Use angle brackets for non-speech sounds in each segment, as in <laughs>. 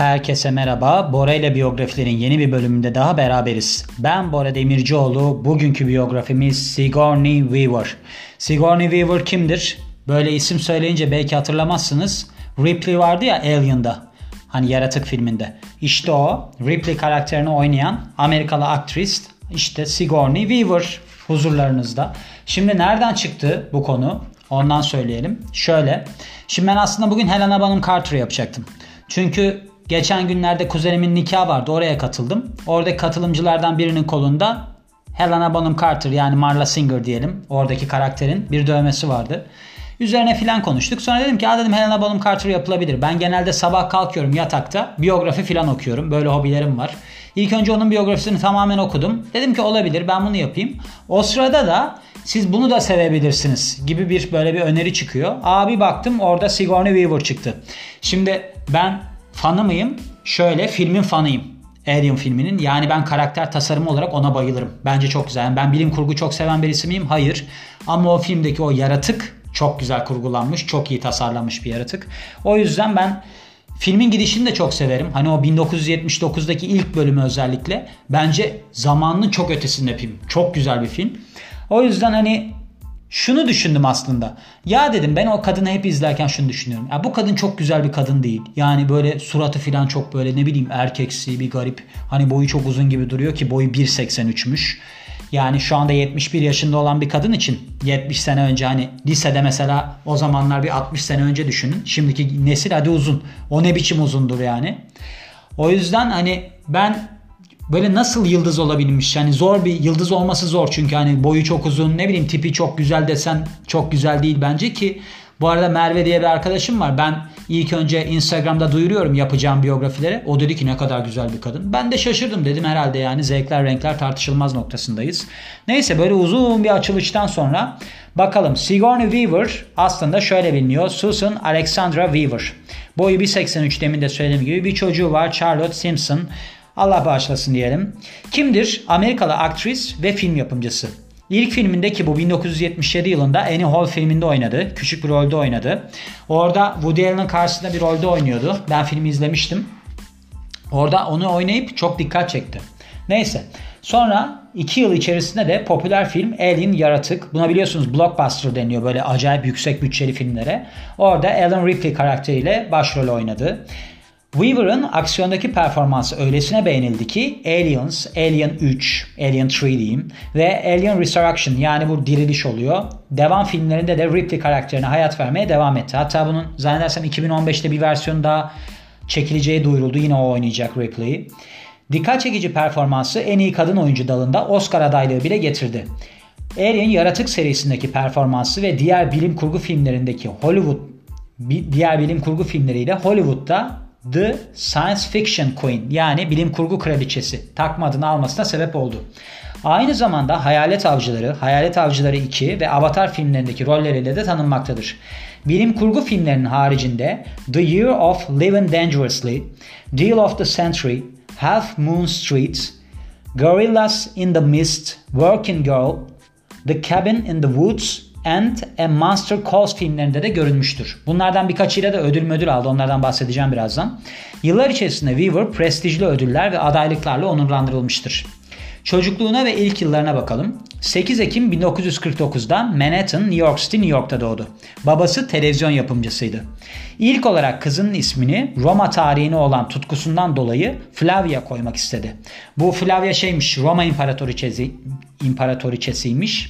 Herkese merhaba. Bora ile biyografilerin yeni bir bölümünde daha beraberiz. Ben Bora Demircioğlu. Bugünkü biyografimiz Sigourney Weaver. Sigourney Weaver kimdir? Böyle isim söyleyince belki hatırlamazsınız. Ripley vardı ya Alien'da. Hani yaratık filminde. İşte o Ripley karakterini oynayan Amerikalı aktris işte Sigourney Weaver huzurlarınızda. Şimdi nereden çıktı bu konu? Ondan söyleyelim. Şöyle. Şimdi ben aslında bugün Helena Bonham Carter yapacaktım. Çünkü geçen günlerde kuzenimin nikahı vardı. Oraya katıldım. Oradaki katılımcılardan birinin kolunda Helena Bonham Carter yani Marla Singer diyelim. Oradaki karakterin bir dövmesi vardı. Üzerine filan konuştuk. Sonra dedim ki ya dedim Helena Bonham Carter yapılabilir. Ben genelde sabah kalkıyorum yatakta biyografi filan okuyorum. Böyle hobilerim var. İlk önce onun biyografisini tamamen okudum. Dedim ki olabilir ben bunu yapayım. O sırada da siz bunu da sevebilirsiniz gibi bir böyle bir öneri çıkıyor. Abi baktım orada Sigourney Weaver çıktı. Şimdi ben fanı mıyım? Şöyle filmin fanıyım. Alien filminin. Yani ben karakter tasarımı olarak ona bayılırım. Bence çok güzel. Yani ben bilim kurgu çok seven birisi miyim? Hayır. Ama o filmdeki o yaratık çok güzel kurgulanmış. Çok iyi tasarlanmış bir yaratık. O yüzden ben Filmin gidişini de çok severim. Hani o 1979'daki ilk bölümü özellikle. Bence zamanının çok ötesinde film. Çok güzel bir film. O yüzden hani şunu düşündüm aslında. Ya dedim ben o kadını hep izlerken şunu düşünüyorum. Ya bu kadın çok güzel bir kadın değil. Yani böyle suratı falan çok böyle ne bileyim erkeksi bir garip. Hani boyu çok uzun gibi duruyor ki boyu 1.83'müş. Yani şu anda 71 yaşında olan bir kadın için 70 sene önce hani lisede mesela o zamanlar bir 60 sene önce düşünün. Şimdiki nesil hadi uzun. O ne biçim uzundur yani. O yüzden hani ben böyle nasıl yıldız olabilmiş? Yani zor bir yıldız olması zor çünkü hani boyu çok uzun ne bileyim tipi çok güzel desen çok güzel değil bence ki bu arada Merve diye bir arkadaşım var. Ben ilk önce Instagram'da duyuruyorum yapacağım biyografileri. O dedi ki ne kadar güzel bir kadın. Ben de şaşırdım dedim herhalde yani zevkler renkler tartışılmaz noktasındayız. Neyse böyle uzun bir açılıştan sonra bakalım Sigourney Weaver aslında şöyle biliniyor. Susan Alexandra Weaver. Boyu 1.83 demin de söylediğim gibi bir çocuğu var Charlotte Simpson. Allah bağışlasın diyelim. Kimdir? Amerikalı aktris ve film yapımcısı. İlk filminde ki bu 1977 yılında Annie Hall filminde oynadı. Küçük bir rolde oynadı. Orada Woody Allen'ın karşısında bir rolde oynuyordu. Ben filmi izlemiştim. Orada onu oynayıp çok dikkat çekti. Neyse. Sonra 2 yıl içerisinde de popüler film Alien Yaratık. Buna biliyorsunuz blockbuster deniyor böyle acayip yüksek bütçeli filmlere. Orada Alan Ripley karakteriyle başrol oynadı. Weaver'ın aksiyondaki performansı öylesine beğenildi ki Aliens, Alien 3, Alien 3 diyeyim ve Alien Resurrection yani bu diriliş oluyor. Devam filmlerinde de Ripley karakterine hayat vermeye devam etti. Hatta bunun zannedersem 2015'te bir versiyon daha çekileceği duyuruldu. Yine o oynayacak Ripley. Dikkat çekici performansı en iyi kadın oyuncu dalında Oscar adaylığı bile getirdi. Alien Yaratık serisindeki performansı ve diğer bilim kurgu filmlerindeki Hollywood diğer bilim kurgu filmleriyle Hollywood'da The Science Fiction Queen yani bilim kurgu kraliçesi takma adını almasına sebep oldu. Aynı zamanda Hayalet Avcıları, Hayalet Avcıları 2 ve Avatar filmlerindeki rolleriyle de tanınmaktadır. Bilim kurgu filmlerinin haricinde The Year of Living Dangerously, Deal of the Century, Half Moon Street, Gorillas in the Mist, Working Girl, The Cabin in the Woods and a Monster Calls filmlerinde de görünmüştür. Bunlardan birkaçıyla da ödül müdür aldı. Onlardan bahsedeceğim birazdan. Yıllar içerisinde Weaver prestijli ödüller ve adaylıklarla onurlandırılmıştır. Çocukluğuna ve ilk yıllarına bakalım. 8 Ekim 1949'da Manhattan, New York City, New York'ta doğdu. Babası televizyon yapımcısıydı. İlk olarak kızının ismini Roma tarihine olan tutkusundan dolayı Flavia koymak istedi. Bu Flavia şeymiş, Roma İmparatoriçesi, İmparatoriçesiymiş.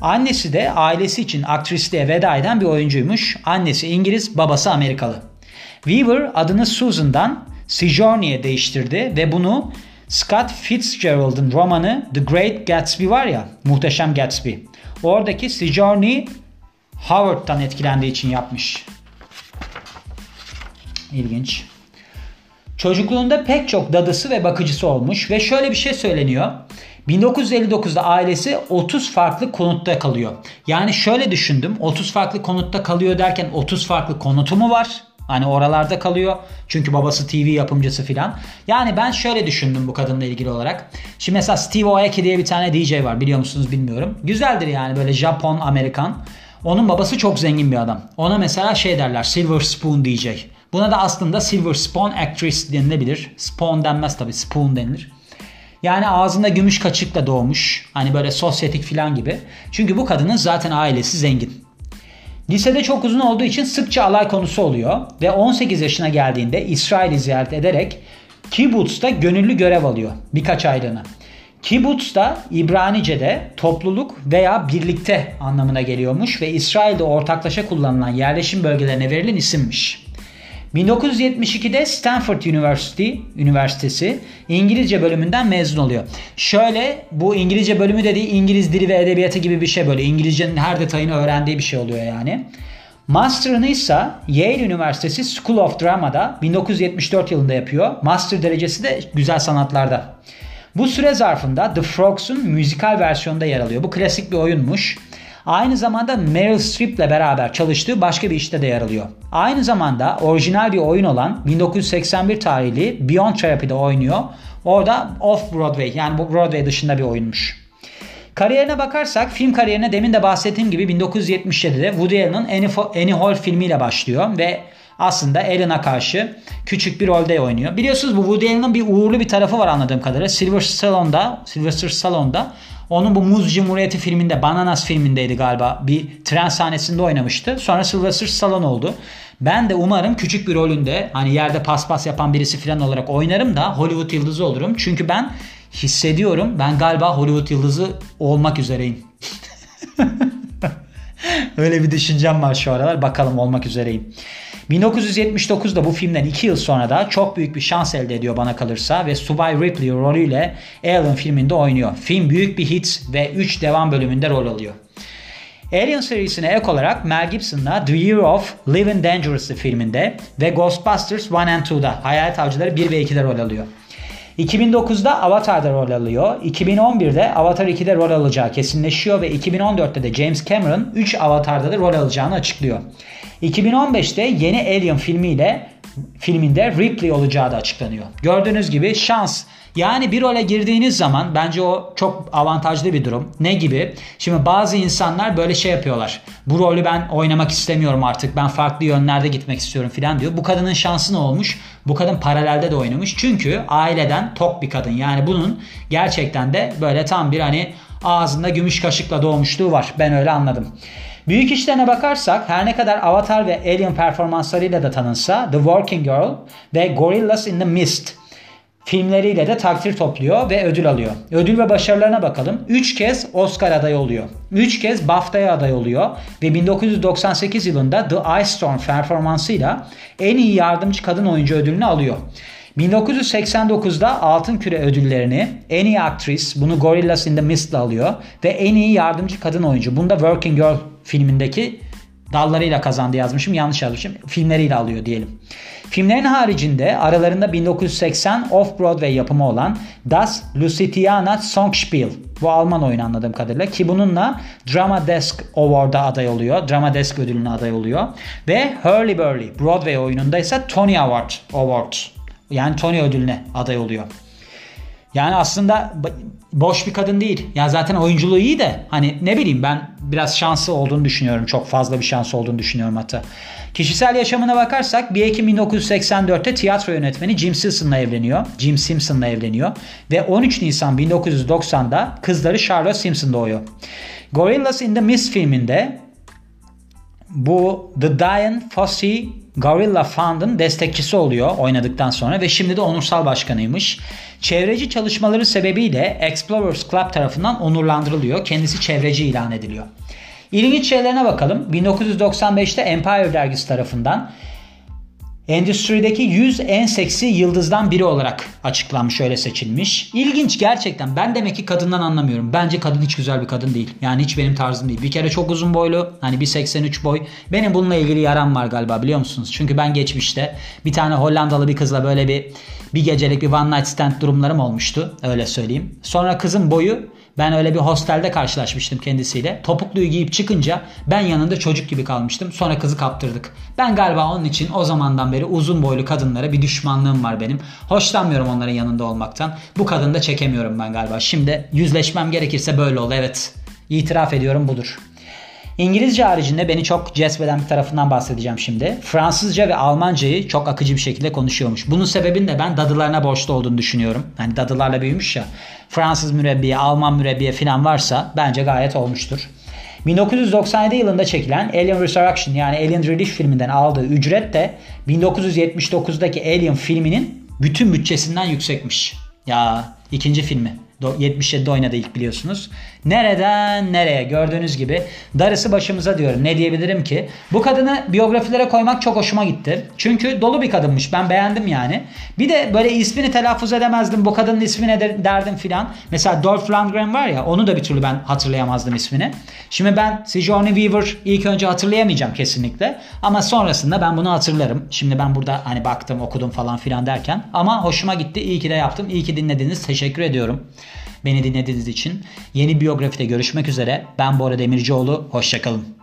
Annesi de ailesi için aktrisliğe veda eden bir oyuncuymuş. Annesi İngiliz, babası Amerikalı. Weaver adını Susan'dan Sigourney'e değiştirdi ve bunu Scott Fitzgerald'ın romanı The Great Gatsby var ya, Muhteşem Gatsby. Oradaki Sigourney Howard'tan etkilendiği için yapmış. İlginç. Çocukluğunda pek çok dadısı ve bakıcısı olmuş ve şöyle bir şey söyleniyor. 1959'da ailesi 30 farklı konutta kalıyor. Yani şöyle düşündüm. 30 farklı konutta kalıyor derken 30 farklı konutu mu var? Hani oralarda kalıyor. Çünkü babası TV yapımcısı filan. Yani ben şöyle düşündüm bu kadınla ilgili olarak. Şimdi mesela Steve Aoki diye bir tane DJ var. Biliyor musunuz bilmiyorum. Güzeldir yani böyle Japon, Amerikan. Onun babası çok zengin bir adam. Ona mesela şey derler Silver Spoon DJ. Buna da aslında Silver Spoon Actress denilebilir. Spoon denmez tabi spoon denilir. Yani ağzında gümüş kaçıkla doğmuş. Hani böyle sosyetik falan gibi. Çünkü bu kadının zaten ailesi zengin. Lisede çok uzun olduğu için sıkça alay konusu oluyor ve 18 yaşına geldiğinde İsrail'i ziyaret ederek Kibbutz'ta gönüllü görev alıyor birkaç aylığına. Kibbutz da İbranice'de topluluk veya birlikte anlamına geliyormuş ve İsrail'de ortaklaşa kullanılan yerleşim bölgelerine verilen isimmiş. 1972'de Stanford University Üniversitesi İngilizce bölümünden mezun oluyor. Şöyle bu İngilizce bölümü dediği İngiliz dili ve edebiyatı gibi bir şey böyle. İngilizcenin her detayını öğrendiği bir şey oluyor yani. Master'ını ise Yale Üniversitesi School of Drama'da 1974 yılında yapıyor. Master derecesi de güzel sanatlarda. Bu süre zarfında The Frogs'un müzikal versiyonunda yer alıyor. Bu klasik bir oyunmuş. Aynı zamanda Meryl Streep ile beraber çalıştığı başka bir işte de yer alıyor. Aynı zamanda orijinal bir oyun olan 1981 tarihli Beyond Therapy'de oynuyor. Orada Off Broadway yani bu Broadway dışında bir oyunmuş. Kariyerine bakarsak film kariyerine demin de bahsettiğim gibi 1977'de Woody Allen'ın Annie Hall filmiyle başlıyor ve aslında Ellen'a karşı küçük bir rolde oynuyor. Biliyorsunuz bu Woody Allen'ın bir uğurlu bir tarafı var anladığım kadarıyla. Silver Stallone'da, Sylvester Stallone'da onun bu Muz Cumhuriyeti filminde, Bananas filmindeydi galiba. Bir tren sahnesinde oynamıştı. Sonra Sylvester Stallone oldu. Ben de umarım küçük bir rolünde hani yerde paspas yapan birisi falan olarak oynarım da Hollywood yıldızı olurum. Çünkü ben hissediyorum ben galiba Hollywood yıldızı olmak üzereyim. <laughs> Öyle bir düşüncem var şu aralar. Bakalım olmak üzereyim. 1979'da bu filmden 2 yıl sonra da çok büyük bir şans elde ediyor bana kalırsa ve Subay Ripley rolüyle Alien filminde oynuyor. Film büyük bir hit ve 3 devam bölümünde rol alıyor. Alien serisine ek olarak Mel Gibson'la The Year of Living Dangerously filminde ve Ghostbusters 1 and 2'da Hayalet Avcıları 1 ve 2'de rol alıyor. 2009'da Avatar'da rol alıyor. 2011'de Avatar 2'de rol alacağı kesinleşiyor ve 2014'te de James Cameron 3 Avatar'da da rol alacağını açıklıyor. 2015'te yeni Alien filmiyle filminde Ripley olacağı da açıklanıyor. Gördüğünüz gibi şans yani bir role girdiğiniz zaman bence o çok avantajlı bir durum. Ne gibi? Şimdi bazı insanlar böyle şey yapıyorlar. Bu rolü ben oynamak istemiyorum artık. Ben farklı yönlerde gitmek istiyorum falan diyor. Bu kadının şansı ne olmuş? Bu kadın paralelde de oynamış. Çünkü aileden tok bir kadın. Yani bunun gerçekten de böyle tam bir hani ağzında gümüş kaşıkla doğmuşluğu var. Ben öyle anladım. Büyük işlerine bakarsak her ne kadar Avatar ve Alien performanslarıyla da tanınsa The Working Girl ve Gorillas in the Mist filmleriyle de takdir topluyor ve ödül alıyor. Ödül ve başarılarına bakalım. 3 kez Oscar adayı oluyor. 3 kez BAFTA'ya aday oluyor ve 1998 yılında The Ice Storm performansıyla en iyi yardımcı kadın oyuncu ödülünü alıyor. 1989'da Altın Küre ödüllerini en iyi aktris bunu Gorillas in the Mist'la alıyor ve en iyi yardımcı kadın oyuncu bunu da Working Girl filmindeki dallarıyla kazandı yazmışım yanlış yazmışım filmleriyle alıyor diyelim. Filmlerin haricinde aralarında 1980 Off-Broadway yapımı olan Das Lusitiana Songspiel bu Alman oyunu anladığım kadarıyla ki bununla Drama Desk Award'a aday oluyor. Drama Desk ödülüne aday oluyor. Ve Hurly Burly Broadway oyununda ise Tony Award Award yani Tony ödülüne aday oluyor. Yani aslında boş bir kadın değil. Ya zaten oyunculuğu iyi de hani ne bileyim ben biraz şanslı olduğunu düşünüyorum. Çok fazla bir şans olduğunu düşünüyorum hatta. Kişisel yaşamına bakarsak 1 Ekim 1984'te tiyatro yönetmeni Jim Simpson'la evleniyor. Jim Simpson'la evleniyor ve 13 Nisan 1990'da kızları Charlotte Simpson doğuyor. Gorillas in the Mist filminde bu The Diane Fossey Gorilla Fund'ın destekçisi oluyor oynadıktan sonra ve şimdi de onursal başkanıymış. Çevreci çalışmaları sebebiyle Explorers Club tarafından onurlandırılıyor. Kendisi çevreci ilan ediliyor. İlginç şeylerine bakalım. 1995'te Empire dergisi tarafından endüstrideki 100 en seksi yıldızdan biri olarak açıklanmış öyle seçilmiş. İlginç gerçekten. Ben demek ki kadından anlamıyorum. Bence kadın hiç güzel bir kadın değil. Yani hiç benim tarzım değil. Bir kere çok uzun boylu. Hani 1.83 boy. Benim bununla ilgili yaram var galiba biliyor musunuz? Çünkü ben geçmişte bir tane Hollandalı bir kızla böyle bir bir gecelik bir one night stand durumlarım olmuştu. Öyle söyleyeyim. Sonra kızın boyu ben öyle bir hostelde karşılaşmıştım kendisiyle. Topukluyu giyip çıkınca ben yanında çocuk gibi kalmıştım. Sonra kızı kaptırdık. Ben galiba onun için o zamandan beri uzun boylu kadınlara bir düşmanlığım var benim. Hoşlanmıyorum onların yanında olmaktan. Bu kadını da çekemiyorum ben galiba. Şimdi yüzleşmem gerekirse böyle oldu evet. İtiraf ediyorum budur. İngilizce haricinde beni çok cezbeden bir tarafından bahsedeceğim şimdi. Fransızca ve Almancayı çok akıcı bir şekilde konuşuyormuş. Bunun sebebini de ben dadılarına borçlu olduğunu düşünüyorum. Hani dadılarla büyümüş ya. Fransız mürebbiye, Alman mürebbiye falan varsa bence gayet olmuştur. 1997 yılında çekilen Alien Resurrection yani Alien Relief filminden aldığı ücret de 1979'daki Alien filminin bütün bütçesinden yüksekmiş. Ya ikinci filmi. 77'de oynadı ilk biliyorsunuz. Nereden nereye gördüğünüz gibi darısı başımıza diyorum. Ne diyebilirim ki? Bu kadını biyografilere koymak çok hoşuma gitti. Çünkü dolu bir kadınmış. Ben beğendim yani. Bir de böyle ismini telaffuz edemezdim. Bu kadının ismi ne derdim filan. Mesela Dolph Lundgren var ya onu da bir türlü ben hatırlayamazdım ismini. Şimdi ben Sigourney Weaver ilk önce hatırlayamayacağım kesinlikle. Ama sonrasında ben bunu hatırlarım. Şimdi ben burada hani baktım okudum falan filan derken. Ama hoşuma gitti. İyi ki de yaptım. İyi ki dinlediniz. Teşekkür ediyorum. Beni dinlediğiniz için. Yeni biyografide görüşmek üzere. Ben Bora Demircioğlu. Hoşçakalın.